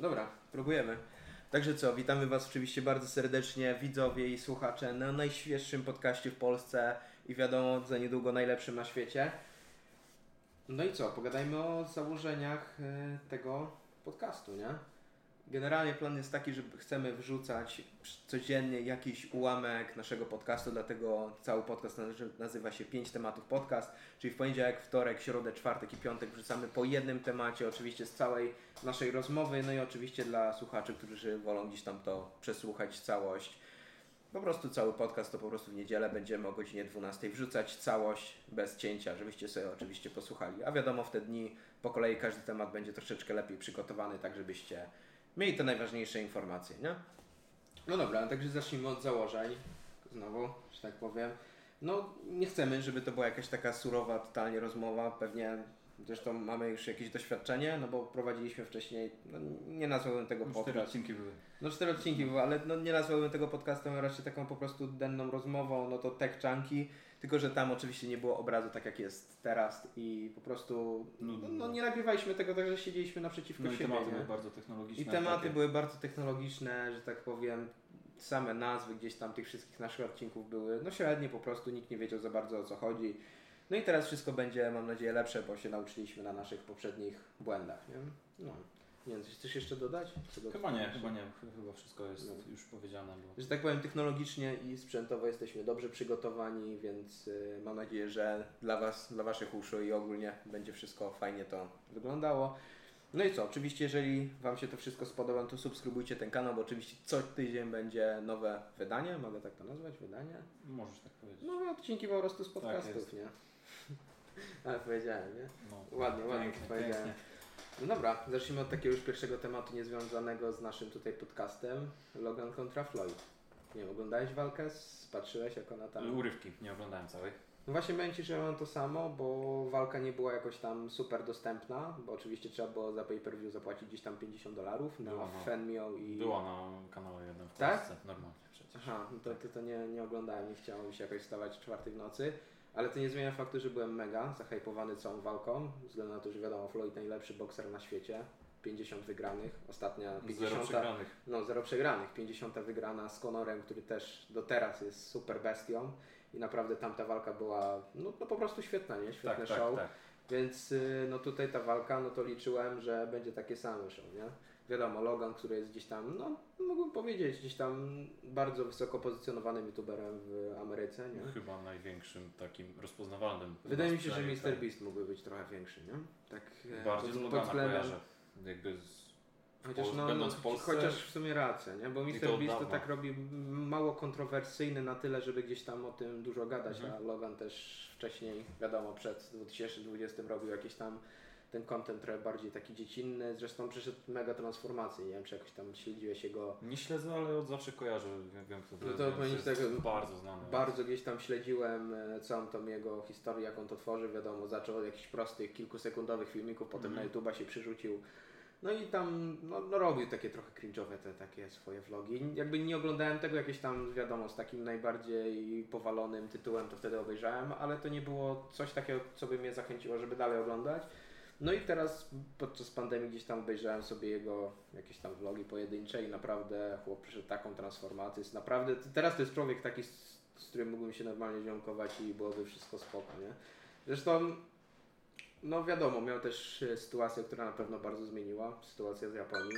Dobra, próbujemy. Także co, witamy Was oczywiście bardzo serdecznie, widzowie i słuchacze, na najświeższym podcaście w Polsce i wiadomo, za niedługo najlepszym na świecie. No i co, pogadajmy o założeniach e, tego podcastu, nie? Generalnie plan jest taki, że chcemy wrzucać codziennie jakiś ułamek naszego podcastu, dlatego cały podcast nazywa się 5 tematów podcast, czyli w poniedziałek, wtorek, środę, czwartek i piątek wrzucamy po jednym temacie, oczywiście z całej naszej rozmowy, no i oczywiście dla słuchaczy, którzy wolą gdzieś tam to przesłuchać całość. Po prostu cały podcast to po prostu w niedzielę będziemy o godzinie 12 wrzucać całość bez cięcia, żebyście sobie oczywiście posłuchali. A wiadomo, w te dni po kolei każdy temat będzie troszeczkę lepiej przygotowany, tak żebyście mieli te najważniejsze informacje, nie? No dobra, także zacznijmy od założeń. Znowu, że tak powiem. No, nie chcemy, żeby to była jakaś taka surowa, totalnie rozmowa. Pewnie zresztą mamy już jakieś doświadczenie, no bo prowadziliśmy wcześniej, no, nie nazwałbym tego no, Cztery odcinki były. No cztery odcinki były, ale no, nie nazwałbym tego podcastem raczej taką po prostu denną rozmową, no to tech chunky tylko, że tam oczywiście nie było obrazu tak jak jest teraz i po prostu no, no nie nagrywaliśmy tego tak, że siedzieliśmy naprzeciwko no siebie. I tematy nie? były bardzo technologiczne. I tematy takie. były bardzo technologiczne, że tak powiem. Same nazwy gdzieś tam tych wszystkich naszych odcinków były no średnie po prostu, nikt nie wiedział za bardzo o co chodzi. No i teraz wszystko będzie, mam nadzieję, lepsze, bo się nauczyliśmy na naszych poprzednich błędach. Nie? No. Nie wiem, coś chcesz jeszcze dodać? Chyba nie, chyba nie, chyba wszystko jest no. już powiedziane. Bo... Że tak powiem, technologicznie i sprzętowo jesteśmy dobrze przygotowani, więc y, mam nadzieję, że dla Was, dla Waszych uszu i ogólnie będzie wszystko fajnie to wyglądało. No i co, oczywiście jeżeli Wam się to wszystko spodoba, to subskrybujcie ten kanał, bo oczywiście co tydzień będzie nowe wydanie, mogę tak to nazwać, wydanie? Możesz tak powiedzieć. Nowe odcinki po prostu z tak podcastów, tak nie? Ale powiedziałem, nie? No, ładnie, ładnie pięknie, powiedziałem. Pięknie. No dobra, zacznijmy od takiego już pierwszego tematu niezwiązanego z naszym tutaj podcastem. Logan kontra Floyd. Nie wiem, oglądałeś walkę? Patrzyłeś jak ona tam... Urywki, nie oglądałem całej. No właśnie powiem Ci, że mam to samo, bo walka nie była jakoś tam super dostępna, bo oczywiście trzeba było za pay-per-view zapłacić gdzieś tam 50 dolarów na Fenmio i... Była na kanale jednym w tak? Polsce, normalnie przecież. Aha, no to, to, to nie, nie oglądałem, nie chciałem się jakoś wstawać czwartej w nocy. Ale to nie zmienia faktu, że byłem mega zahypowany całą walką, ze względu na to, że wiadomo, Floyd najlepszy bokser na świecie, 50 wygranych, ostatnia 50. Zero przegranych. No, zero przegranych, 50 wygrana z Conorem, który też do teraz jest super bestią i naprawdę tamta walka była no, no po prostu świetna, nie? Świetny tak, show. Tak, tak. Więc y, no tutaj ta walka, no to liczyłem, że będzie takie same show, nie? Wiadomo, Logan, który jest gdzieś tam, no mógłbym powiedzieć, gdzieś tam bardzo wysoko pozycjonowanym youtuberem w Ameryce, nie? Chyba największym takim rozpoznawalnym. Wydaje mi się, że Mr. Beast mógłby być trochę większy, nie? Tak e, Bardziej pod, Logana względem... kojarzę. Jakby z... Chociaż, no, będąc w Polsce, chociaż w sumie rację, nie? bo Mr. To Beast to tak robi mało kontrowersyjny na tyle, żeby gdzieś tam o tym dużo gadać, mhm. a Logan też wcześniej, wiadomo, przed 2020 robił jakieś tam ten content trochę bardziej taki dziecinny. Zresztą przeszedł mega transformację. Nie wiem, czy jakoś tam śledziłeś jego. Nie śledzę, ale od zawsze kojarzę. Wiem, kto no to jest. Tego, bardzo znany. Bardzo gdzieś tam śledziłem e, całą tą jego historię, jak on to tworzy. Wiadomo, zaczął od jakichś prostych, kilkusekundowych filmików, potem mm. na YouTube'a się przerzucił. No i tam no, no robił takie trochę cringe'owe te takie swoje vlogi. Jakby nie oglądałem tego jakieś tam, wiadomo, z takim najbardziej powalonym tytułem, to wtedy obejrzałem, ale to nie było coś takiego, co by mnie zachęciło, żeby dalej oglądać. No i teraz podczas pandemii gdzieś tam obejrzałem sobie jego jakieś tam vlogi pojedyncze i naprawdę chłop przyszedł taką transformację. Jest naprawdę, teraz to jest człowiek taki, z, z którym mógłbym się normalnie ziomkować i byłoby wszystko spoko, nie? Zresztą, no wiadomo, miał też e, sytuację, która na pewno bardzo zmieniła, sytuacja z Japonii.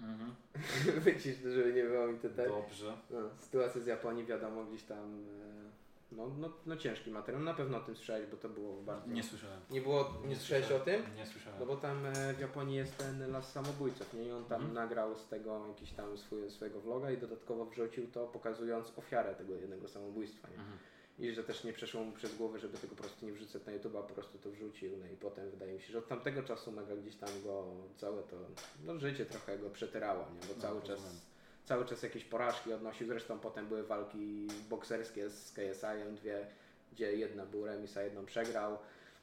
Mhm. Wycisz, żeby nie było mi tutaj. Dobrze. No, sytuacja z Japonii, wiadomo, gdzieś tam e, no, no, no ciężki materiał. Na pewno o tym słyszałeś, bo to było bardzo... Nie słyszałem. Nie było, nie, nie słyszałeś o tym? Nie słyszałem. No bo tam e, w Japonii jest ten las samobójców, nie? I on tam mhm. nagrał z tego jakiś tam swój, swojego vloga i dodatkowo wrzucił to pokazując ofiarę tego jednego samobójstwa, nie? Mhm. I że też nie przeszło mu przez głowę, żeby tego po prostu nie wrzucać na YouTube, a po prostu to wrzucił. No i potem wydaje mi się, że od tamtego czasu mega gdzieś tam go całe to, no życie trochę go przetyrało, nie? Bo no, cały czas cały czas jakieś porażki odnosił. Zresztą potem były walki bokserskie z KSI, dwie, gdzie jedna był remis, a jedną przegrał.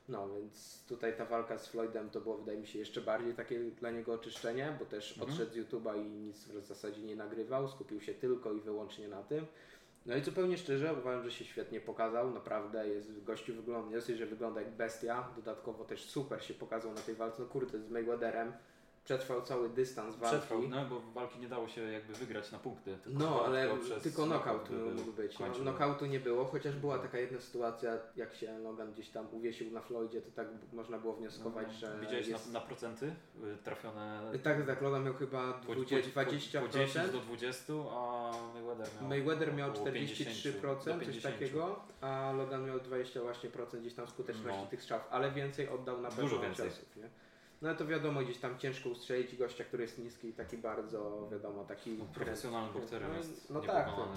No więc tutaj ta walka z Floydem to było wydaje mi się jeszcze bardziej takie dla niego oczyszczenie, bo też mhm. odszedł z YouTube'a i nic w zasadzie nie nagrywał, skupił się tylko i wyłącznie na tym. No i zupełnie szczerze uważam, że się świetnie pokazał, naprawdę jest, gościu wygląda, nie dosyć, że wygląda jak bestia, dodatkowo też super się pokazał na tej walce, no kurde, z Mayweatherem, przetrwał cały dystans walki. Przetrwał, no bo walki nie dało się jakby wygrać na punkty. Tylko no, ale tylko knockout mógł być. No, knockoutu nie było, chociaż była taka jedna sytuacja, jak się Logan gdzieś tam uwiesił na Floydzie, to tak można było wnioskować, no, że. Widziałeś jest... na, na, procenty y, trafione? Tak, tak, Logan miał chyba 20, 20%. Po 10 do 20, a Mayweather miał. Mayweather miał 43%, coś takiego, a Logan miał 20 właśnie procent gdzieś tam skuteczności no. tych strzałów, ale więcej oddał na pewno Dużo więcej. ciosów. Nie? No to wiadomo, gdzieś tam ciężko ustrzelić gościa, który jest niski i taki bardzo, wiadomo, taki... No, profesjonalnym bokserem no, jest No tak. To,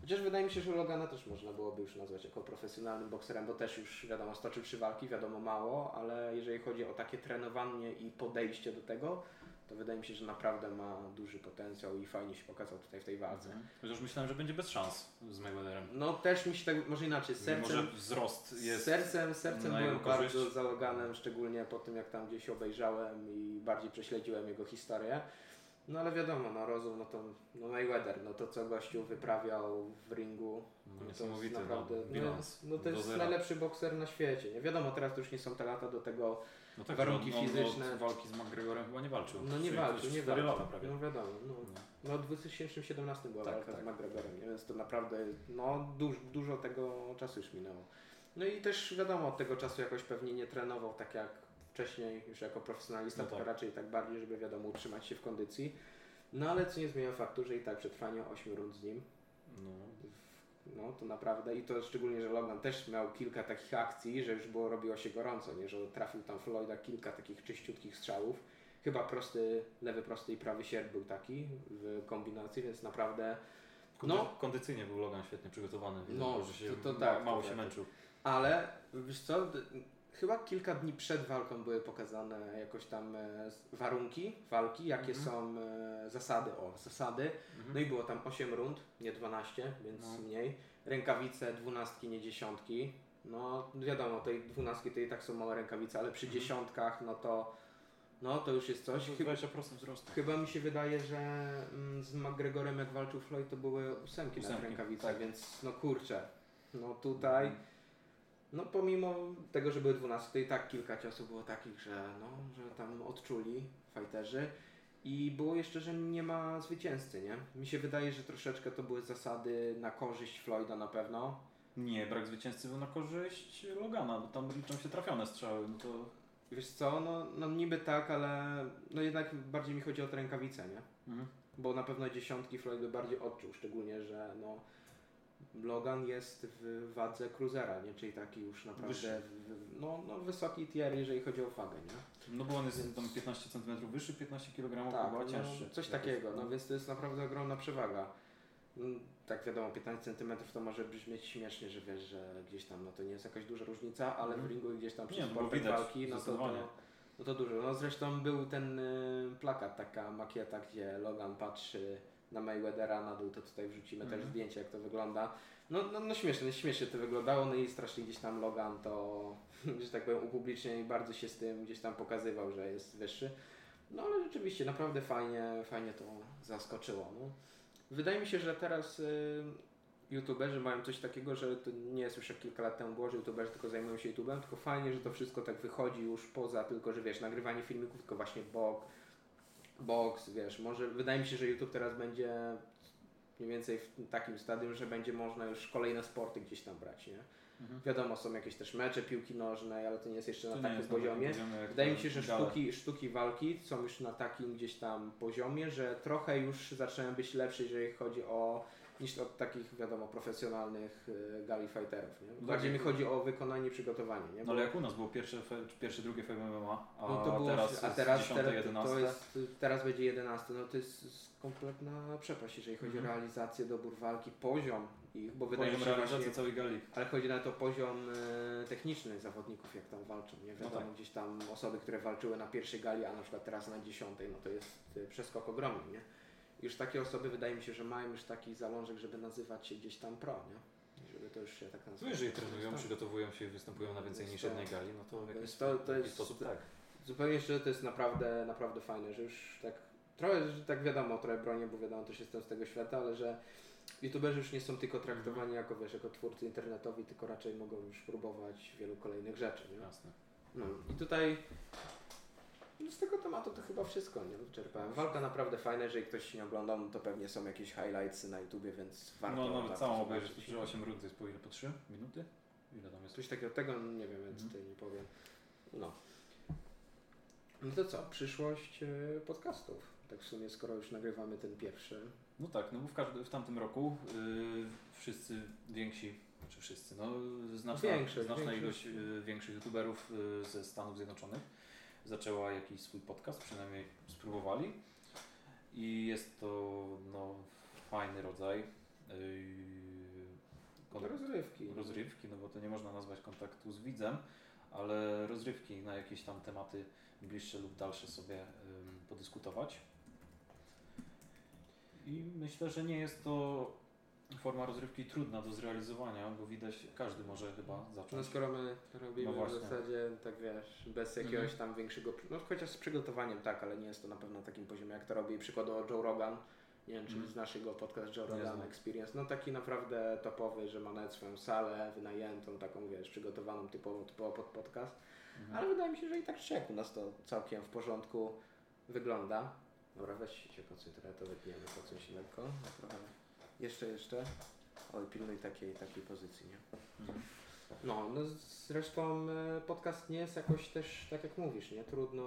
chociaż wydaje mi się, że Logana też można byłoby już nazwać jako profesjonalnym bokserem, bo też już wiadomo, stoczył trzy walki, wiadomo mało, ale jeżeli chodzi o takie trenowanie i podejście do tego, to wydaje mi się, że naprawdę ma duży potencjał i fajnie się pokazał tutaj w tej walce. Mhm. Chociaż myślałem, że będzie bez szans z Mayweatherem. No też mi się tak, może inaczej, sercem, może wzrost jest sercem, sercem byłem bardzo za Loganem, szczególnie po tym jak tam gdzieś obejrzałem i bardziej prześledziłem jego historię. No ale wiadomo, no rozum, no to no Mayweather, no to co gościu wyprawiał w ringu, no, no to jest naprawdę, no, bilans, no, no to jest najlepszy bokser na świecie. Nie wiadomo, teraz już nie są te lata do tego no tak, warunki on, fizyczne. Od walki z McGregorem chyba nie walczył. No nie walczył, nie walczył. lata prawie. No wiadomo. No, no. no w 2017 była tak, walka tak. z McGregorem, więc to naprawdę no, duż, dużo tego czasu już minęło. No i też wiadomo, od tego czasu jakoś pewnie nie trenował tak jak wcześniej, już jako profesjonalista, no tak. tylko raczej tak bardziej, żeby wiadomo utrzymać się w kondycji. No ale co nie zmienia faktu, że i tak przetrwanie 8 rund z nim no. No to naprawdę i to szczególnie, że Logan też miał kilka takich akcji, że już było robiło się gorąco, nie? że trafił tam Floyda kilka takich czyściutkich strzałów. Chyba prosty, lewy prosty i prawy sierp był taki w kombinacji, więc naprawdę no, kondycyjnie był Logan świetnie przygotowany. No, że się to, to tak, mało to się tak. męczył. Ale wiesz co, chyba kilka dni przed walką były pokazane jakoś tam e, warunki walki, jakie mhm. są e, zasady, o zasady. Mhm. No i było tam 8 rund, nie 12, więc no. mniej. Rękawice, dwunastki, nie dziesiątki. No wiadomo, tej dwunastki to i tak są małe rękawice, ale przy mhm. dziesiątkach no to no to już jest coś. Chyba 20% wzrostu. Chyba mi się wydaje, że mm, z McGregorem jak walczył Floyd to były ósemki, ósemki na rękawicach, tak. więc no kurczę. No tutaj mhm. No pomimo tego, że były 12, to i tak kilka ciosów było takich, że, no, że tam odczuli fajterzy. I było jeszcze, że nie ma zwycięzcy, nie? Mi się wydaje, że troszeczkę to były zasady na korzyść Floyda na pewno. Nie, brak zwycięzcy był na korzyść Logana, bo tam liczą się trafione strzały, no to... Wiesz co, no, no niby tak, ale no jednak bardziej mi chodzi o te rękawice, nie? Mhm. Bo na pewno dziesiątki Floyd by bardziej odczuł, szczególnie, że no Logan jest w wadze cruisera, nie? czyli taki już naprawdę w, no, no, wysoki tier, jeżeli chodzi o wagę. Nie? No bo on jest więc... tam 15 cm wyższy, 15 kg tak, chyba no, cięższy. Coś takiego, no więc to jest naprawdę ogromna przewaga. Mm, tak wiadomo, 15 cm to może brzmieć śmiesznie, że wiesz, że gdzieś tam no to nie jest jakaś duża różnica, ale mm. w ringu gdzieś tam przy no walki, no to, to, no to dużo. No zresztą był ten y, plakat, taka makieta, gdzie Logan patrzy na Mayweathera na dół, to tutaj wrzucimy mm. też mhm. zdjęcie, jak to wygląda. No, no, no śmiesznie, śmiesznie to wyglądało, no i strasznie gdzieś tam Logan to, że tak powiem, upubliczniał i bardzo się z tym gdzieś tam pokazywał, że jest wyższy. No ale rzeczywiście, naprawdę fajnie, fajnie to zaskoczyło. No. Wydaje mi się, że teraz y, youtuberzy mają coś takiego, że to nie jest już jak kilka lat temu było, że youtuberzy tylko zajmują się YouTube'em, tylko fajnie, że to wszystko tak wychodzi już poza tylko, że wiesz, nagrywanie filmików, tylko właśnie bok, box, wiesz, może wydaje mi się, że YouTube teraz będzie mniej więcej w takim stadium, że będzie można już kolejne sporty gdzieś tam brać, nie? Mhm. Wiadomo, są jakieś też mecze piłki nożnej, ale to nie jest jeszcze to na takim poziomie. Wydaje mi się, że sztuki, sztuki walki są już na takim gdzieś tam poziomie, że trochę już zaczynają być lepsze, jeżeli chodzi o niż od takich, wiadomo, profesjonalnych y, gali fighterów. Nie? No Bardziej tak, mi chodzi o wykonanie i przygotowanie. Nie? No ale jak u nas było pierwsze, pierwsze drugie MMA, a no to było, teraz, a teraz, 10, teraz, 11. To jest, teraz będzie 11, no to jest kompletna przepaść, jeżeli chodzi -hmm. o realizację, dobór walki, poziom ich, bo wydaje mi się, realizacji całej gali. Ale chodzi na to poziom e, techniczny zawodników, jak tam walczą. Nie no wiadomo, no tak. gdzieś tam osoby, które walczyły na pierwszej gali, a na przykład teraz na dziesiątej, no to jest e, przeskok ogromny, nie? Już takie osoby wydaje mi się, że mają już taki zalążek, żeby nazywać się gdzieś tam pro, nie? Żeby to już się tak nazywa. No jeżeli trenują, tak. przygotowują się i występują na więcej niż jednej gali, no to w jakiś, to, to jest, sposób tak. Zupełnie szczerze to jest naprawdę, naprawdę fajne, że już tak trochę, że tak wiadomo, trochę bronię, bo wiadomo, też jestem z tego świata, ale że youtuberzy już nie są tylko traktowani mhm. jako, wiesz, jako twórcy internetowi, tylko raczej mogą już próbować wielu kolejnych rzeczy, nie? Jasne. No i tutaj z tego tematu to chyba wszystko, nie? Wyczerpałem. Walka naprawdę fajna, jeżeli ktoś nie oglądał, no to pewnie są jakieś highlights na YouTubie, więc warto. No, nawet warto całą obejrzeć, to 8 rund to jest po ile? Po 3 minuty? Ile tam jest? Coś takiego, tego nie wiem, więc Mhm. tutaj nie powiem. No. No to co, przyszłość e, podcastów. Tak w sumie, skoro już nagrywamy ten pierwszy. No tak, no bo w, każdy, w tamtym roku yy, wszyscy więksi, czy wszyscy, no znaczna, Większość, znaczna większość. ilość yy, większych youtuberów yy, ze Stanów Zjednoczonych zaczęła jakiś swój podcast, przynajmniej spróbowali. I jest to no, fajny rodzaj yy, Rozrywki. rozrywki, no bo to nie można nazwać kontaktu z widzem, ale rozrywki na jakieś tam tematy bliższe lub dalsze sobie ym, podyskutować. I myślę, że nie jest to forma rozrywki trudna do zrealizowania, bo widać, każdy może chyba No zacząć. skoro my robimy No w zasadzie, tak wiesz, bez jakiegoś Mhm. tam większego, no chociaż z przygotowaniem tak, ale nie jest to na pewno na takim poziomie, jak to robi przykładowo Joe Rogan. Nie wiem, czy Mhm. znasz jego podcast Joe Rogan. Experience. No taki naprawdę topowy, że ma nawet swoją salę wynajętą, taką wiesz, przygotowaną typowo, typowo pod podcast. Mhm. Ale wydaje mi się, że i tak czy jak u nas to całkiem w porządku wygląda. Dobra, weź się koncentruje, to wytniemy po coś lekko. No, trochę. Jeszcze, jeszcze. Oj, pilnuj takiej, takiej pozycji, nie? Mhm. No, no zresztą e, podcast nie jest jakoś też, tak jak mówisz, nie? Trudną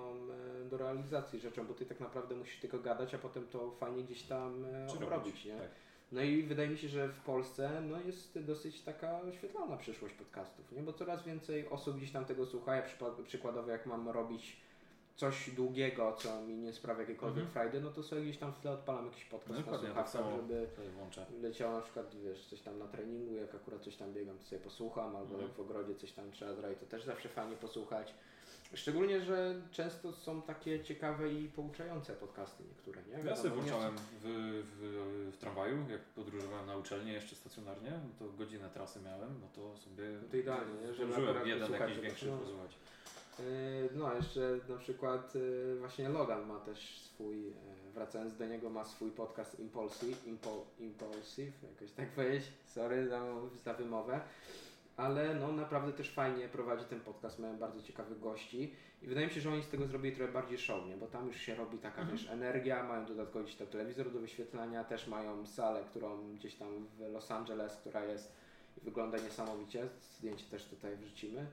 e, do realizacji rzeczą, bo ty tak naprawdę musisz tylko gadać, a potem to fajnie gdzieś tam e, Czy robić, nie? Tak. No i wydaje mi się, że w Polsce no, jest dosyć taka oświetlona przyszłość podcastów, nie? bo coraz więcej osób gdzieś tam tego słucha. Ja przykładowo, jak mam robić coś długiego, co mi nie sprawia jakiejkolwiek Mhm. frajdy, no to sobie gdzieś tam w tle odpalam jakiś No podcast na dokładnie, tak słuchawkach, samo żeby leciało na przykład, wiesz, coś tam na treningu, jak akurat coś tam biegam, to sobie posłucham, albo Mhm. w ogrodzie coś tam trzeba zrobić, to też zawsze fajnie posłuchać. Szczególnie, że często są takie ciekawe i pouczające podcasty niektóre, nie? Ja sobie włączałem w, w, w tramwaju, jak podróżowałem na uczelnię jeszcze stacjonarnie, no to godzinę trasy miałem, no to sobie No to idealnie, nie? Żeby jeden jakiś większy No. posłuchać. Yy, No, jeszcze na przykład yy, właśnie Logan ma też swój, yy, wracając do niego, ma swój podcast Impulsive, Impo, Impulsive jakoś tak powiedzieć, sorry za, za wymowę, ale no naprawdę też fajnie prowadzi ten podcast, mają bardzo ciekawych gości i wydaje mi się, że oni z tego zrobili trochę bardziej show, nie? bo tam już się robi taka Mhm. wiesz, energia, mają dodatkowo gdzieś tam telewizor do wyświetlania, też mają salę, którą gdzieś tam w Los Angeles, która jest i wygląda niesamowicie, zdjęcie też tutaj wrzucimy.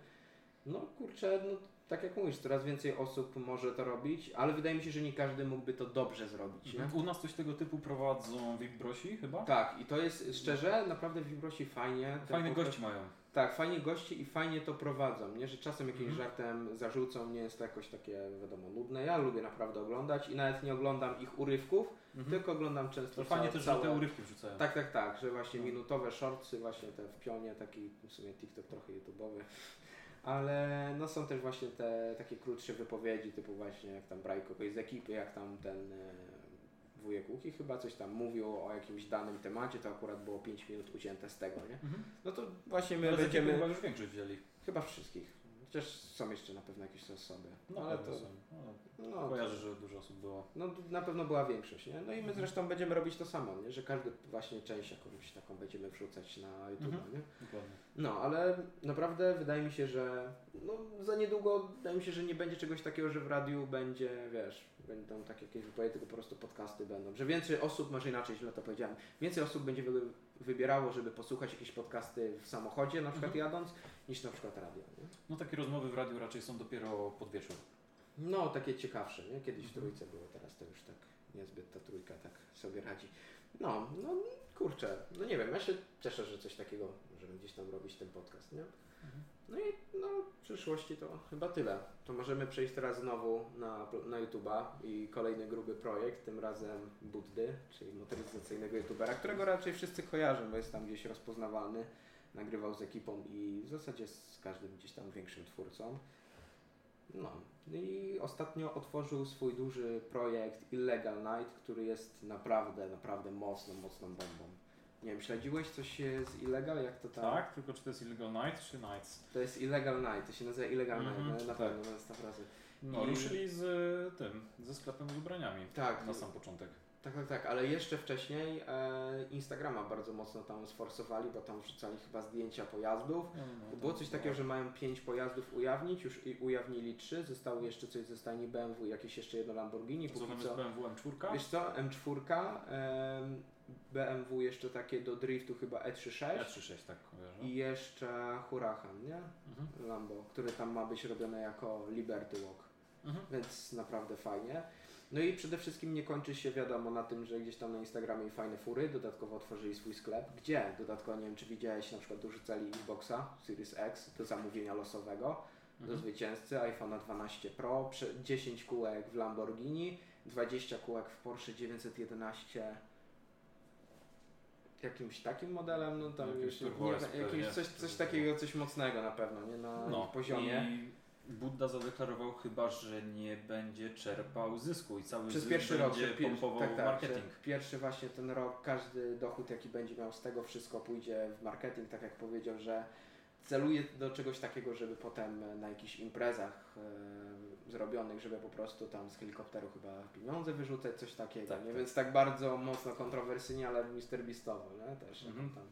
No kurczę, no tak jak mówisz, coraz więcej osób może to robić, ale wydaje mi się, że nie każdy mógłby to dobrze zrobić, nie? U nas coś tego typu prowadzą VIP Brosi chyba? Tak, i to jest szczerze, naprawdę w Wibrosi fajnie. podcast- gości mają. Tak, fajnie gości i fajnie to prowadzą, nie? Że czasem jakimś Mhm. żartem zarzucą, nie jest to jakoś takie, wiadomo, nudne. Ja lubię naprawdę oglądać i nawet nie oglądam ich urywków, Mhm. tylko oglądam często To fajnie całe- też, że te całe- urywki wrzucają. Tak, tak, tak, że właśnie No. minutowe shortsy, właśnie te w pionie, taki w sumie TikTok trochę YouTube'owy. Ale no są też właśnie te takie krótsze wypowiedzi, typu właśnie jak tam braj kogoś z ekipy, jak tam ten e, wujek Łuki chyba coś tam mówił o jakimś danym temacie, to akurat było 5 minut ucięte z tego, nie? Mhm. No to właśnie my będziemy... będziemy, chyba już większość wzięli. chyba wszystkich. Chociaż są jeszcze na pewno jakieś osoby. No, ale to, są. No, no, Kojarzę, że dużo osób było. no na pewno była większość, nie? No i my zresztą będziemy robić to samo, nie? Że każdy właśnie część jakąś taką będziemy wrzucać na YouTube, Mhm. nie? Dokładnie. No, ale naprawdę wydaje mi się, że no, za niedługo wydaje mi się, że nie będzie czegoś takiego, że w radiu będzie, wiesz, będą takie jakieś wypowiedzi, tylko po prostu podcasty będą. Że więcej osób, może inaczej źle to powiedziałem, więcej osób będzie wy, wybierało, żeby posłuchać jakieś podcasty w samochodzie, na przykład Mhm. jadąc, niż na przykład radio. Nie? No takie rozmowy w radiu raczej są dopiero pod wieczór. No, takie ciekawsze, nie? Kiedyś w Mhm. trójce było, teraz to już tak niezbyt ta trójka tak sobie radzi. No, no kurczę, no nie wiem, ja się cieszę, że coś takiego możemy gdzieś tam robić ten podcast, nie? No i no, w przyszłości to chyba tyle. To możemy przejść teraz znowu na, na YouTube'a i kolejny gruby projekt, tym razem Buddy, czyli motoryzacyjnego YouTubera, którego raczej wszyscy kojarzą, bo jest tam gdzieś rozpoznawalny. Nagrywał z ekipą i w zasadzie z każdym gdzieś tam większym twórcą. No i ostatnio otworzył swój duży projekt Illegal Night, który jest naprawdę, naprawdę mocną, mocną bombą. Nie wiem, śledziłeś coś e, z Illegal, jak to tam? Tak, tylko czy to jest Illegal Night czy Nights? To jest Illegal Night, to się nazywa Illegal Mhm, Night, no, na tak. pewno, jest ta fraza. No, I- ruszyli z y, tym, ze sklepem z ubraniami. Tak. Na sam początek. Tak, tak, tak, ale jeszcze wcześniej e, Instagrama bardzo mocno tam sforsowali, bo tam wrzucali chyba zdjęcia pojazdów. No, no, Było coś takiego, że mają pięć pojazdów ujawnić, już i ujawnili trzy, zostało jeszcze coś ze stajni BMW, jakieś jeszcze jedno Lamborghini. Co tam jest BMW M4? wiesz co, M4, em, BMW jeszcze takie do driftu chyba E36 E36 tak kojarzę. i jeszcze Huracan, nie? Mhm. Lambo, który tam ma być robiony jako Liberty Walk. Mhm. więc naprawdę fajnie. No i przede wszystkim nie kończy się wiadomo na tym, że gdzieś tam na Instagramie fajne fury, dodatkowo otworzyli swój sklep, gdzie dodatkowo, nie wiem czy widziałeś, na przykład dorzucali Xboxa Series X do zamówienia losowego, do Mhm. zwycięzcy, iPhone'a 12 Pro, prze- 10 kółek w Lamborghini, 20 kółek w Porsche 911 jakimś takim modelem, no tam Jakimś już nie, jakimś coś, coś takiego, coś mocnego na pewno, nie na No, poziomie. I Budda zadeklarował chyba, że nie będzie czerpał zysku i cały Przez zysk pierwszy rok, będzie pier- pompował tak, tak, marketing. pierwszy właśnie ten rok, każdy dochód jaki będzie miał z tego wszystko pójdzie w marketing, tak jak powiedział, że celuje do czegoś takiego, żeby potem na jakichś imprezach e, zrobionych, żeby po prostu tam z helikopteru chyba pieniądze wyrzucać, coś takiego, Tak, nie? tak. Więc tak bardzo mocno kontrowersyjnie, ale Mr. Beastowo, nie? Też Mhm. tam.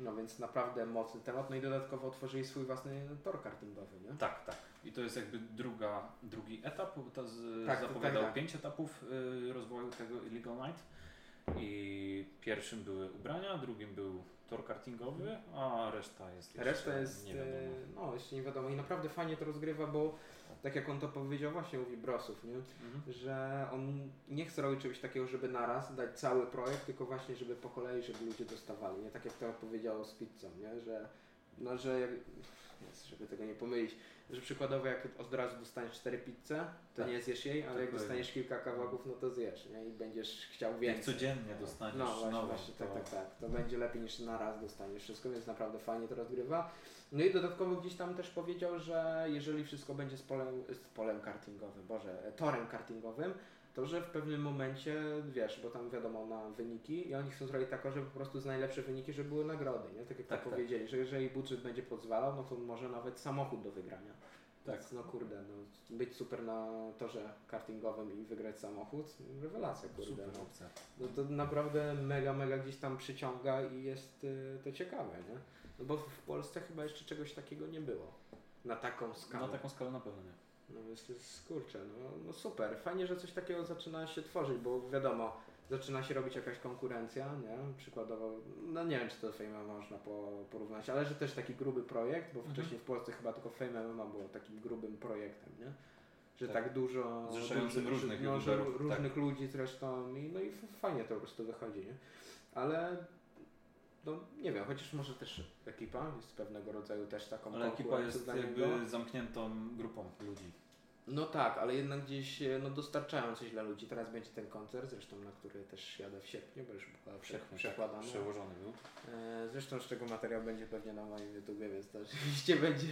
No więc naprawdę mocny temat, no i dodatkowo otworzyli swój własny tor kartingowy, nie? Tak, tak. I to jest jakby druga, drugi etap. bo To z, Tak, zapowiadał tak, tak. pięć etapów y, rozwoju tego Illegal Night. I pierwszym były ubrania, drugim był tor kartingowy, a reszta jest jeszcze Reszta jest, nie e, wiadomo. no jeszcze nie wiadomo i naprawdę fajnie to rozgrywa, bo tak jak on to powiedział, właśnie mówi Brosów, nie? Mhm. że on nie chce robić czegoś takiego, żeby naraz dać cały projekt, tylko właśnie, żeby po kolei, żeby ludzie dostawali, nie? Tak jak to powiedział z pizzą, nie? Że, no, że jak, żeby tego nie pomylić, że przykładowo jak od razu dostaniesz cztery pizze, to Tak. nie zjesz jej, ale jak Dokładnie. dostaniesz kilka kawałków, no to zjesz, nie? I będziesz chciał Jak więcej. codziennie dostaniesz No właśnie, nową, właśnie tak, to- tak, tak. To będzie lepiej niż na raz dostaniesz wszystko, więc naprawdę fajnie to rozgrywa. No i dodatkowo gdzieś tam też powiedział, że jeżeli wszystko będzie z polem, z polem kartingowym, boże, torem kartingowym, to że w pewnym momencie, wiesz, bo tam wiadomo na wyniki i oni chcą zrobić tak, żeby po prostu z najlepsze wyniki, żeby były nagrody, nie? Tak jak tak, tak. powiedzieli, że jeżeli budżet będzie pozwalał, no to może nawet samochód do wygrania. Tak. Więc, no kurde, no, być super na torze kartingowym i wygrać samochód, rewelacja kurde. Super no. opcja. No to naprawdę mega, mega gdzieś tam przyciąga i jest y, to ciekawe, nie? No bo w Polsce chyba jeszcze czegoś takiego nie było. Na taką skalę. Na taką skalę na pewno nie. No więc to jest kurczę, no, no super. Fajnie, że coś takiego zaczyna się tworzyć, bo wiadomo, zaczyna się robić jakaś konkurencja, nie? Przykładowo, no nie wiem, czy to Fame można po, porównać, ale że też taki gruby projekt, bo Mhm. wcześniej w Polsce chyba tylko Fame MMA było takim grubym projektem, nie? Że Tak. tak, dużo... Zrzeszającym dużo- różnych no, youtuberów, tak. różnych ludzi zresztą i no i fajnie to po prostu wychodzi, nie? Ale no nie wiem, chociaż może też ekipa jest pewnego rodzaju też taką Ale ekipa jest jakby zamkniętą grupą ludzi. No tak, ale jednak gdzieś e, no, dostarczają coś dla ludzi. Teraz będzie ten koncert, zresztą na który też jadę w sierpniu, bo już była prze, Wszechnie przekładana. tak Przełożony był. E, zresztą z czego materiał będzie pewnie na moim YouTubie, więc to oczywiście będzie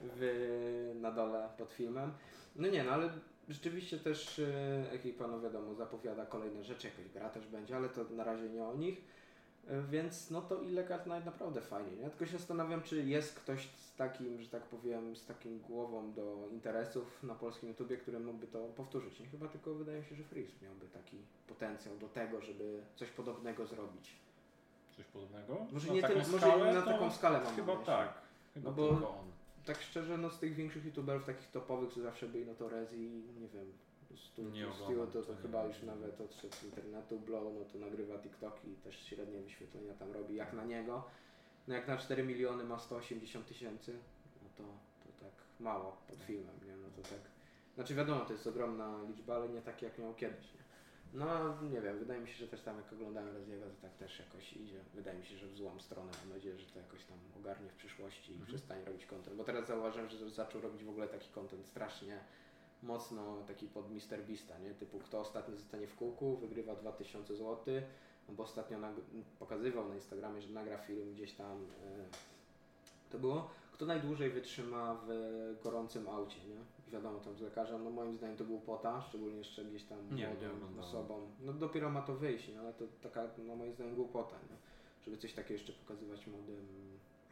w, na dole pod filmem. No nie, no ale rzeczywiście też e, ekipa, no wiadomo, zapowiada kolejne rzeczy, jakaś gra też będzie, ale to na razie nie o nich. Więc no to Illegal Night naprawdę fajnie, nie? Tylko się zastanawiam, czy jest ktoś z takim, że tak powiem, z takim głową do interesów na polskim YouTubie, który mógłby to powtórzyć. Nie? Chyba tylko wydaje mi się, że Freeze miałby taki potencjał do tego, żeby coś podobnego zrobić. Coś podobnego? Może Na nie taką może skalę, na to taką skalę mam Chyba na tak. Chyba No bo- tylko on. Tak szczerze, no z tych większych youtuberów, takich topowych, co zawsze byli, no to Rezi, nie wiem, Oglądam, to, to chyba już nawet odszedł z internetu, Blow, no to nagrywa TikToki i też średnie wyświetlenia tam robi, jak na niego. No jak na 4 miliony ma 180 tysięcy, no to, to tak mało pod filmem, nie, no to tak, znaczy wiadomo, to jest ogromna liczba, ale nie tak jak miał kiedyś, nie. No nie wiem, wydaje mi się, że też tam jak oglądałem Reziego, to tak też jakoś idzie. Wydaje mi się, że w złą stronę. Mam nadzieję, że to jakoś tam ogarnie w przyszłości i Mhm. przestanie robić content. Bo teraz zauważyłem, że zaczął robić w ogóle taki content strasznie mocno taki pod Mr. Beasta, nie? Typu kto ostatnio zostanie w kółku, wygrywa 2000 zł. No bo ostatnio pokazywał na Instagramie, że nagra film gdzieś tam. e, to było. Kto najdłużej wytrzyma w gorącym aucie, nie? Wiadomo, tam z lekarzem, no moim zdaniem to był Pota, szczególnie jeszcze gdzieś tam Nie, nie młodą oglądałem. osobą. No dopiero ma to wyjść, nie? ale to taka, no moim zdaniem głupota, nie? Żeby coś takiego jeszcze pokazywać młodym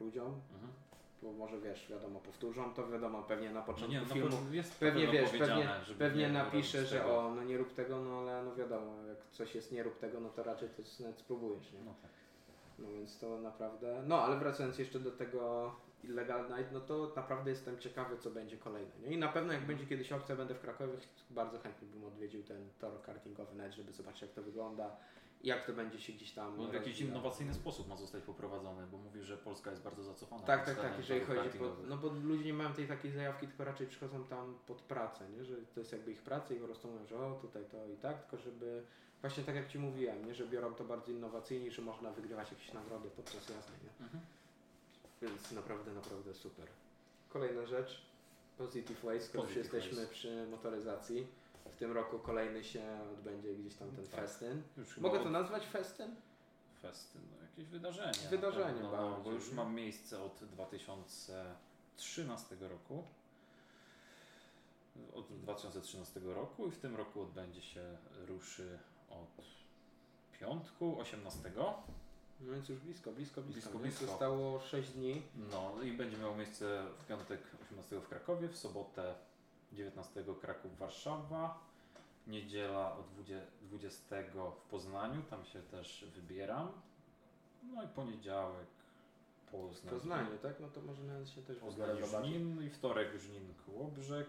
ludziom. Mhm. Bo może wiesz, wiadomo, powtórzą to, wiadomo, pewnie na No początku nie, no filmu pewnie wiesz, pewnie, pewnie robić że o, no nie rób tego, no ale no wiadomo, jak coś jest nie rób tego, no to raczej to nawet spróbujesz, nie? No tak. No więc to naprawdę. No ale wracając jeszcze do tego Illegal Night, no to naprawdę jestem ciekawy, co będzie kolejne. Nie? I na pewno jak będzie kiedyś opcja, będę w Krakowie, bardzo chętnie bym odwiedził ten tor kartingowy Night, żeby zobaczyć jak to wygląda jak to będzie się gdzieś tam. Bo w jakiś innowacyjny sposób ma zostać poprowadzony, bo mówi, że Polska jest bardzo zacofana. Tak, tak, tak, jeżeli chodzi po. No bo ludzie nie mają tej takiej zajawki, tylko raczej przychodzą tam pod pracę, nie? Że to jest jakby ich praca i po prostu mówią, że o tutaj to i tak, tylko żeby właśnie tak jak Ci mówiłem, nie? Że biorą to bardzo innowacyjnie że można wygrywać jakieś nagrody podczas jazdy, nie? Mhm. Więc naprawdę, naprawdę super. Kolejna rzecz, Positive Waste, skoro już jesteśmy Waste. przy motoryzacji. W tym roku kolejny się odbędzie gdzieś tam ten Tak. festyn. Już Mogę to nazwać festyn? Festyn, no jakieś wydarzenie. Wydarzenie no, bardziej, bo już mam miejsce od 2013 roku. Od 2013 roku i w tym roku odbędzie się, ruszy od piątku 18. No więc już blisko, blisko, blisko. Blisko, blisko. Zostało 6 dni. No i będzie miało miejsce w piątek 18 w Krakowie, w sobotę 19 Kraków Warszawa, niedziela o 20 20 w Poznaniu, tam się też wybieram. No i poniedziałek Poznań. Poznaniu, tak? No to może nawet się też Poznań. Żnin i wtorek Żnin Kołobrzeg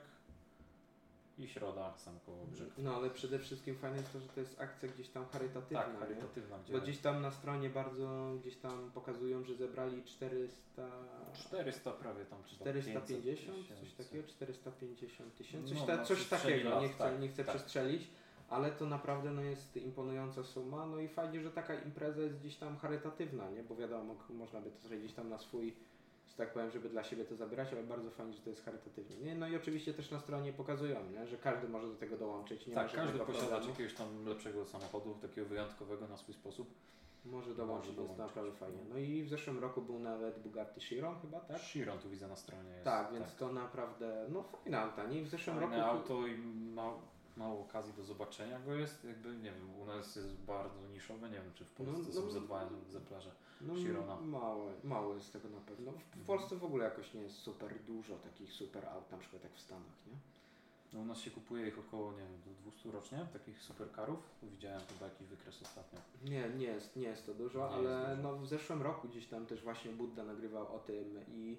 i środa sam Kołobrzeg. No ale przede wszystkim fajne jest to, że to jest akcja gdzieś tam charytatywna, Tak, charytatywna, gdzie Bo gdzieś tam na stronie bardzo gdzieś tam pokazują, że zebrali 400... 400 prawie tam czy tam 450, 500 coś takiego, 450 tysięcy, coś, No, ta, na coś takiego, nie chcę, tak, nie chcę tak. przestrzelić, ale to naprawdę no, jest imponująca suma, no i fajnie, że taka impreza jest gdzieś tam charytatywna, nie, bo wiadomo, można by to zrobić gdzieś tam na swój, że tak powiem, żeby dla siebie to zabierać, ale bardzo fajnie, że to jest charytatywnie, nie, no i oczywiście też na stronie pokazują, nie, że każdy może do tego dołączyć, nie tak, każdy posiadacz jakiegoś tam lepszego samochodu, takiego wyjątkowego na swój sposób. może dołączyć, może jest naprawdę fajnie, no i w zeszłym roku był nawet Bugatti Chiron chyba, tak? Chiron tu widzę na stronie jest. Tak, więc to naprawdę, no fajne auta, nie, I w zeszłym Fajne roku... auto i ma, mało okazji do zobaczenia go jest, jakby nie wiem, u nas jest bardzo niszowe, nie wiem czy w Polsce No, są no, ze dwa egzemplarze. No, Chirona. Mało, mało jest tego na pewno. W, Mhm. Polsce w ogóle jakoś nie jest super dużo takich super aut, na przykład jak w Stanach, nie? No u nas się kupuje ich około, nie wiem, do 200 rocznie, takich superkarów. Widziałem chyba jakiś wykres ostatnio. Nie, nie jest, nie jest to dużo, Nie ale dużo. no w zeszłym roku gdzieś tam też właśnie Budda nagrywał o tym i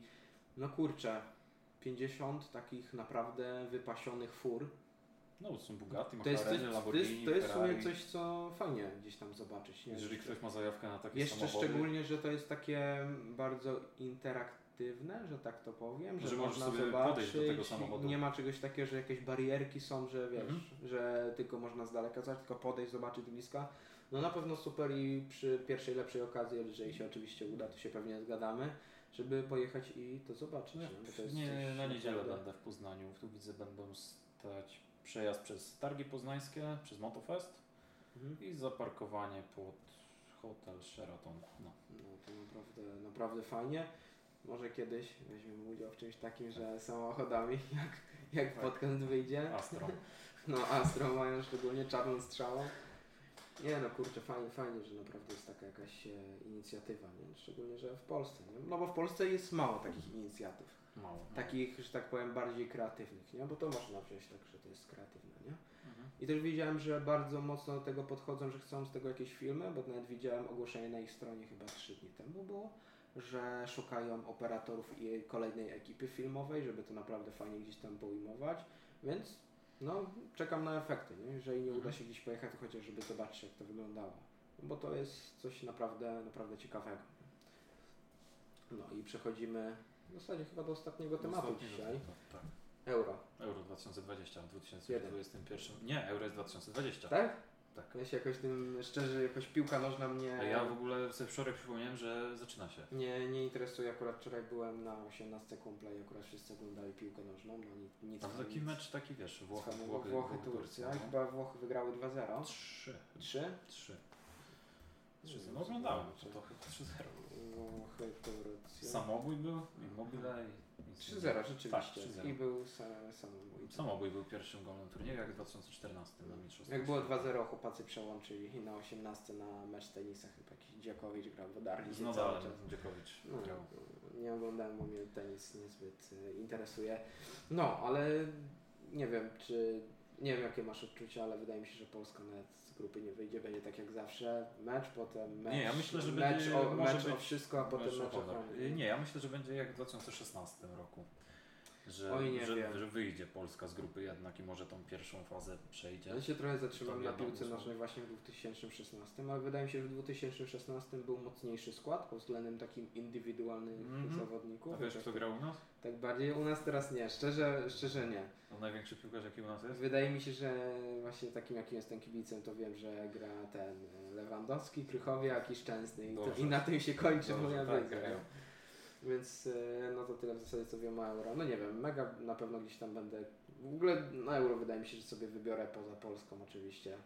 no kurczę, 50 takich naprawdę wypasionych fur. No są Bugatti, To jest, coś, McLareny, to jest, Lamborghini, to jest w sumie coś, co fajnie gdzieś tam zobaczyć. Nie? Jeżeli ktoś ma zajawkę na takie Jeszcze samochody, szczególnie, że to jest takie bardzo interaktywne, że tak to powiem, że, Że można sobie zobaczyć, do tego samochodu. nie ma czegoś takiego, że jakieś barierki są, że wiesz, Mhm. że tylko można z daleka zobaczyć, tylko podejść, zobaczyć bliska. No na pewno super i przy pierwszej lepszej okazji, jeżeli się oczywiście uda, to się pewnie zgadamy, żeby pojechać i to zobaczyć. No, nie? Bo to jest nie, na niedzielę będę w Poznaniu. Tu widzę, będą stać przejazd przez targi poznańskie, przez Motofest Mhm. i zaparkowanie pod hotel Sheraton. No. No to naprawdę, naprawdę fajnie. Może kiedyś weźmiemy udział w czymś takim, że samochodami, jak, jak Tak. podcast wyjdzie. Astro. No Astro mają szczególnie czarną strzałą. Nie no kurczę, fajnie, fajnie, że naprawdę jest taka jakaś e, inicjatywa, nie? Szczególnie, że w Polsce, nie? No bo w Polsce jest mało takich inicjatyw. Mało. Takich, że tak powiem, bardziej kreatywnych, nie? Bo to można wziąć tak, że to jest kreatywne, nie? Mhm. I też widziałem, że bardzo mocno do tego podchodzą, że chcą z tego jakieś filmy, bo nawet widziałem ogłoszenie na ich stronie chyba 3 dni temu było, że szukają operatorów i kolejnej ekipy filmowej, żeby to naprawdę fajnie gdzieś tam poujmować, więc no czekam na efekty, nie? Jeżeli nie uda Mhm. się gdzieś pojechać, to chociaż żeby zobaczyć jak to wyglądało, no bo to jest coś naprawdę, naprawdę ciekawego. No i przechodzimy w zasadzie chyba do ostatniego tematu Ostatni dzisiaj, temat, Tak. euro, Euro 2020, w 2021. Nie, Euro jest 2020. tak? Tak. Ja się jakoś tym, szczerze, jakoś piłka nożna mnie A ja w ogóle sobie wczoraj przypomniałem, że zaczyna się. nie, nie interesuje. Akurat wczoraj byłem na 18 kumpla i akurat wszyscy oglądali piłkę nożną. No nic, nic Tam taki nic mecz taki wiesz, Włochy. Włochy, Włochy, Turcja. no. Chyba Włochy wygrały 2-0. Trzy. 3? Trzy. Trzy. Nie No wiem, oglądałem, to, to chyba 3-0. Włochy, Turcja. Samobój był, Immobile i 3-0 rzeczywiście. Tak, 3-0. I był sa- samobój. Samobój był pierwszym golem turnieju, jak w 2014 na Mistrzostwach Jak było Świata. 2-0, chłopacy przełączyli i na 18 na mecz tenisa chyba jakiś Dziakowicz grał w Odarli. Z Nadalem Dziekowicz No, grał. nie oglądałem, bo mnie tenis niezbyt e, interesuje. No, ale nie wiem, czy. Nie wiem, jakie masz odczucia, ale wydaje mi się, że Polska nawet z grupy nie wyjdzie. Będzie tak jak zawsze. Mecz, potem mecz. Nie, ja myślę, że mecz będzie- o, mecz o wszystko, a potem Mecz o honor. Nie, ja myślę, że będzie jak w 2016 roku. Że, Oj, nie że, wiem. że wyjdzie Polska z grupy jednak i może tą pierwszą fazę przejdzie. Ja się trochę zatrzymam na piłce nożnej właśnie w 2016, ale wydaje mi się, że w 2016 był mocniejszy skład pod względem takim indywidualnych Mhm. zawodników. A wiesz, Tak- kto grał u nas? Tak bardziej u nas teraz nie, szczerze, szczerze nie. No, największy piłkarz jaki u nas jest? Wydaje mi się, że właśnie takim jakim jestem kibicem, to wiem, że gra ten Lewandowski, Krychowiak i Szczęsny i, to, i na tym się kończy Dobrze, moja tak, wiedza. Więc e, no to tyle w zasadzie co wiem o Euro. No nie wiem, mega na pewno gdzieś tam będę. W ogóle na Euro wydaje mi się, że sobie wybiorę poza Polską oczywiście.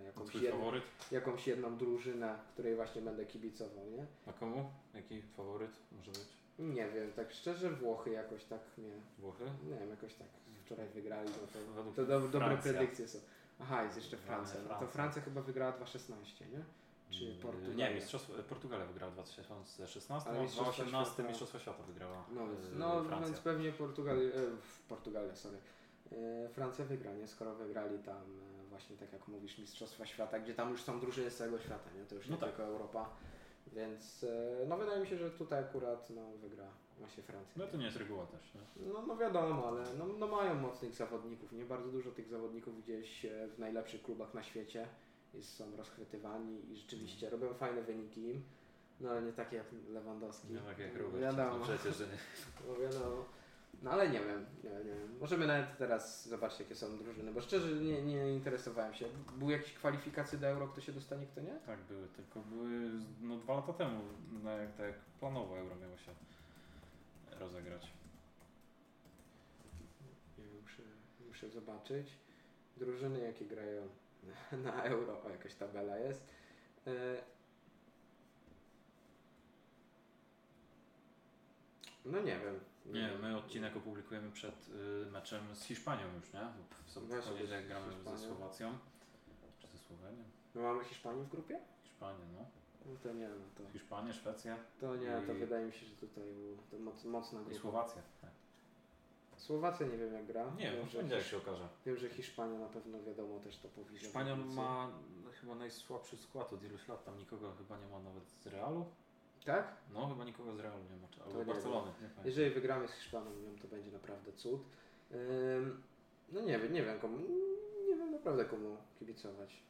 e, Jakąś, jedną, jakąś jedną drużynę, której właśnie będę kibicował, nie? A komu? Jaki faworyt może być? Nie wiem, tak szczerze Włochy jakoś tak mnie, Włochy? nie wiem, jakoś tak wczoraj wygrali, no to, to do, dobre predykcje są. Aha, jest jeszcze Francja. No to. Francja chyba wygrała 2-16, nie? Czy Mm, Portugalia? Nie, mistrzostwo, Portugalia wygrała w 2016, Ale a w Mistrzostwa 2018 Świata- Mistrzostwa Świata wygrała No, e, no Francja. więc pewnie Portugalia, e, w- Portugalia, sorry. E, Francja wygra, nie? Skoro wygrali tam e, właśnie tak jak mówisz Mistrzostwa Świata, gdzie tam już są drużyny z całego świata, nie? To już No nie tak. tylko Europa. Więc e, no wydaje mi się, że tutaj akurat no, wygra właśnie Francja. No to nie jest reguła też, nie? No, no wiadomo, ale no, no mają mocnych zawodników. Nie bardzo dużo tych zawodników gdzieś w najlepszych klubach na świecie są rozchwytywani i rzeczywiście robią fajne wyniki. No ale nie takie jak Lewandowski. Nie tak jak No, Robert. Wiadomo. No przecież, że nie. No wiadomo. No ale nie wiem, nie, nie wiem. Możemy nawet teraz zobaczyć jakie są drużyny, bo szczerze nie, nie interesowałem się. Były jakieś kwalifikacje do Euro, kto się dostanie, kto nie? Tak były, tylko były no, dwa lata temu, no, jak, tak jak planowo Euro miało się rozegrać. Muszę, muszę zobaczyć. Drużyny jakie grają na, Euro, o jakaś tabela jest. E, No nie wiem. Nie, my odcinek opublikujemy przed y, meczem z Hiszpanią już, nie? W Właśnie, poniedziałek gramy ze Słowacją. Czy ze Słowenią? My mamy Hiszpanię w grupie? Hiszpanię, no. No to nie, no to, Hiszpanię, Szwecję to nie, to I- wydaje mi się, że tutaj to moc, mocna i grupa. Słowację. Tak. Słowacja nie wiem jak gra. Nie, wiem, w że, Hisz- się okaże. wiem, że Hiszpania na pewno wiadomo też to powiże. Hiszpania ma no, chyba najsłabszy skład od iluś lat. Tam nikogo chyba nie ma nawet z Realu. Tak? No, chyba nikogo z Realu nie ma. Czy, To albo nie Barcelony. Nie. Jeżeli wygramy z Hiszpanią, to będzie naprawdę cud. No nie wiem, nie wiem komu, nie wiem naprawdę komu kibicować.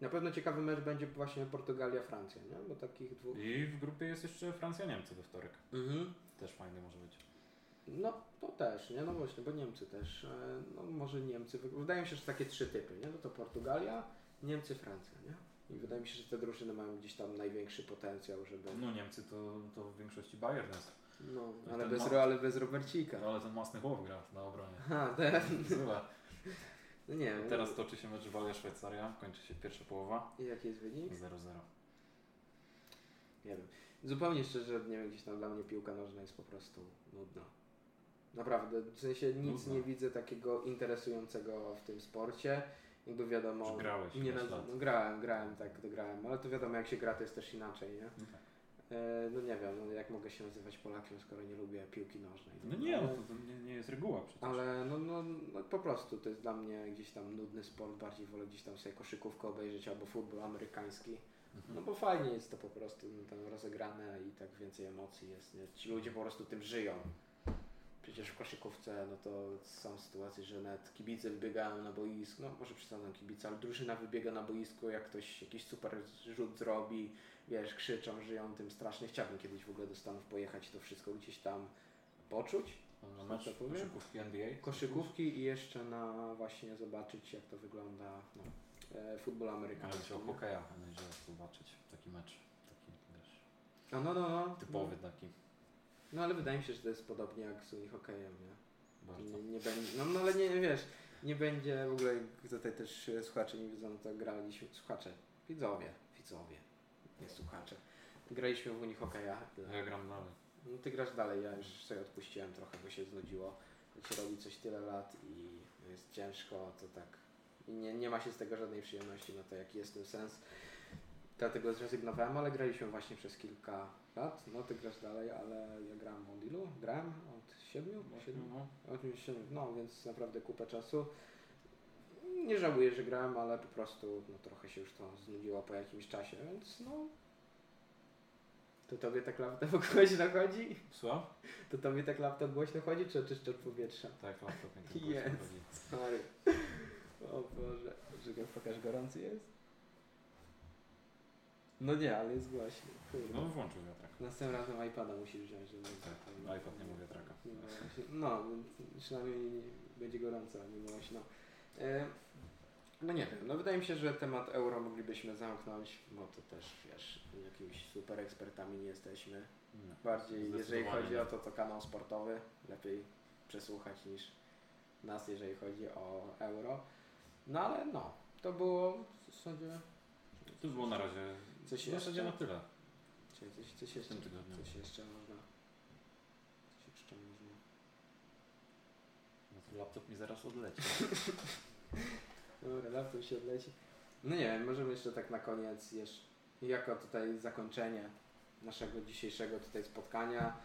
Na pewno ciekawy mecz będzie właśnie Portugalia-Francja, nie? Bo takich dwóch... I w grupie jest jeszcze Francja-Niemcy we wtorek. Mhm. Też fajny może być. No to też, nie? No właśnie, bo Niemcy też. e, No może Niemcy, wy- wydaje mi się, że takie trzy typy, nie? No to Portugalia, Niemcy, Francja, nie? I wydaje mi się, że te drużyny mają gdzieś tam największy potencjał, żeby... No Niemcy to, to w większości Bayern jest. No, I ale ten bez, ma- ale bez Robercika. No, ale ten masny chłop gra na obronie. Ha, te, Zła. no nie wiem. Teraz toczy się mecz Walia-Szwajcaria. Kończy się pierwsza połowa. I jaki jest wynik? 0-0. Nie wiem. Zupełnie szczerze, nie wiem, gdzieś tam dla mnie piłka nożna jest po prostu nudna. Naprawdę, w sensie nic nie widzę takiego interesującego w tym sporcie. Jakby wiadomo. Czy grałeś nie lat? no, grałem, grałem, tak, to grałem, ale to wiadomo, jak się gra, to jest też inaczej, nie? No tak. E, no nie wiem, no, jak mogę się nazywać Polakiem, skoro nie lubię piłki nożnej. No nie, no ale, to, to nie, nie jest reguła przecież. ale no, no, no po prostu to jest dla mnie gdzieś tam nudny sport, bardziej wolę gdzieś tam sobie koszykówkę obejrzeć albo futbol amerykański. Mhm. No bo fajnie jest to po prostu no, tam rozegrane i tak więcej emocji jest. Nie? Ci ludzie po prostu tym żyją. Przecież w koszykówce no to są sytuacje, że nawet kibice wybiegają na boisko, no może przesadzam kibice, ale drużyna wybiega na boisko, jak ktoś jakiś super rzut zrobi, wiesz, krzyczą, żyją tym strasznie. Chciałbym kiedyś w ogóle do Stanów pojechać i to wszystko gdzieś tam poczuć. Na mecz koszykówki NBA. Koszykówki i jeszcze na właśnie zobaczyć jak to wygląda no, e, futbol Ale amerykański. chciał nie? hokeja będzie zobaczyć taki mecz. Taki wiesz, no, no, no. typowy taki. No ale wydaje mi się, że to jest podobnie jak z unihokejem, nie? Nie, nie będzie, no, no ale nie, wiesz, nie będzie w ogóle, tutaj też słuchacze nie wiedzą, to graliśmy, słuchacze, widzowie, widzowie, nie słuchacze. Graliśmy w unihokeja. Ja gram dalej. No ty grasz dalej, ja już sobie odpuściłem trochę, bo się znudziło. Jak się robi coś tyle lat i jest ciężko, to tak i nie, nie ma się z tego żadnej przyjemności, no to jaki jest ten sens. Dlatego zrezygnowałem, ale graliśmy właśnie przez kilka lat. No ty grasz dalej, ale ja gram od ilu? Grałem od siedmiu? siedmiu? No. Od siedmiu. No więc naprawdę kupę czasu. Nie żałuję, że grałem, ale po prostu no, trochę się już to znudziło po jakimś czasie, więc no. To tobie tak laptop głośno chodzi? Słucham? To tobie tak laptop głośno chodzi, czy oczyszczasz powietrza? Tak, laptop mi tak Jest. głośno chodzi. Sorry. O Boże. Czekaj, pokaż, gorący jest? No nie, ale jest głośny. Kurde. No włączył wiatrak. Następnym razem iPada musisz wziąć, żeby... Tak, iPad nie ma wiatraka. Nie właśnie- No, przynajmniej będzie gorąco, nie głośno. E, No nie wiem, no wydaje mi się, że temat euro moglibyśmy zamknąć, bo to też, wiesz, jakimiś super ekspertami nie jesteśmy. Nie. Bardziej, jeżeli chodzi nie. o to, to kanał sportowy, lepiej przesłuchać niż nas, jeżeli chodzi o euro. No ale no, to było w zasadzie... To było na razie. Coś w zasadzie na tyle. Coś, coś, coś, W jeszcze, tym tygodniu. coś jeszcze można... Coś jeszcze można... No to laptop mi zaraz odleci. Dobra, laptop się odleci. No nie wiem, możemy jeszcze tak na koniec, jeszcze, jako tutaj zakończenie naszego dzisiejszego tutaj spotkania.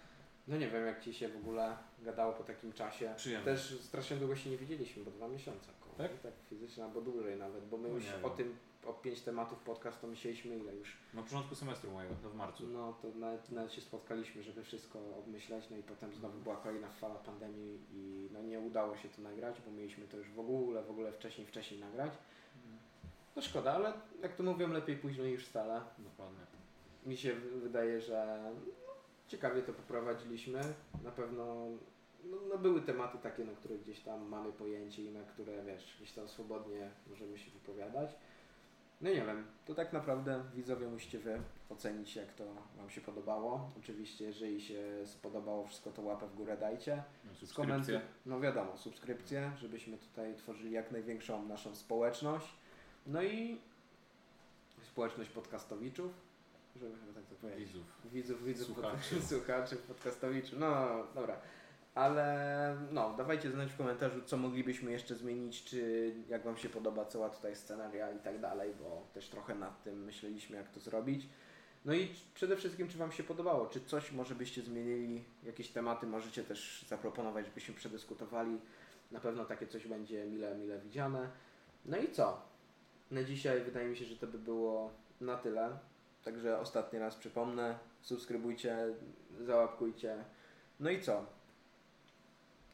No nie wiem, jak Ci się w ogóle gadało po takim czasie. Przyjemnie. Też strasznie długo się nie widzieliśmy, bo dwa miesiące. Koło, Tak? tak fizycznie, albo dłużej nawet, bo my No już o wiem. tym, o pięć tematów podcastu myśleliśmy ile już. Na początku semestru mojego, no w marcu. No to nawet, nawet się spotkaliśmy, żeby wszystko obmyśleć, no i potem znowu była kolejna fala pandemii i no nie udało się to nagrać, bo mieliśmy to już w ogóle, w ogóle wcześniej, wcześniej nagrać. No szkoda, ale jak to mówią, lepiej późno niż wcale. Dokładnie. Mi się wydaje, że no, ciekawie to poprowadziliśmy. Na pewno no, no były tematy takie, na które gdzieś tam mamy pojęcie i na które, wiesz, gdzieś tam swobodnie możemy się wypowiadać. No nie wiem, to tak naprawdę widzowie musicie wy ocenić, jak to Wam się podobało. Oczywiście, jeżeli się spodobało wszystko, to łapę w górę dajcie. No, Skomentuj, no wiadomo, subskrypcje, żebyśmy tutaj tworzyli jak największą naszą społeczność. No i społeczność podcastowiczów, żeby chyba tak to powiedzieć. Widzów. Widzów, widzów, Słuchaczy. Pod, słuchaczy, podcastowiczów. No, dobra. Ale no, dawajcie znać w komentarzu, co moglibyśmy jeszcze zmienić, czy jak Wam się podoba cała tutaj scenaria i tak dalej, bo też trochę nad tym myśleliśmy, jak to zrobić. No i przede wszystkim, czy Wam się podobało, czy coś może byście zmienili, jakieś tematy możecie też zaproponować, żebyśmy przedyskutowali. Na pewno takie coś będzie mile, mile widziane. No i co? Na dzisiaj wydaje mi się, że to by było na tyle. Także ostatni raz przypomnę, subskrybujcie, załapkujcie. No i co?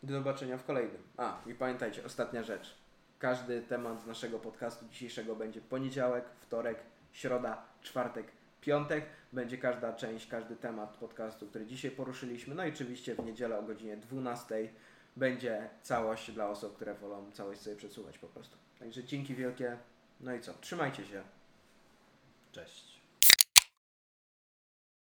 Do zobaczenia w kolejnym. A, i pamiętajcie, ostatnia rzecz. Każdy temat z naszego podcastu dzisiejszego będzie poniedziałek, wtorek, środa, czwartek, piątek. Będzie każda część, każdy temat podcastu, który dzisiaj poruszyliśmy. No i oczywiście w niedzielę o godzinie 12 będzie całość dla osób, które wolą całość sobie przesłuchać po prostu. Także dzięki wielkie. No i co? Trzymajcie się. Cześć.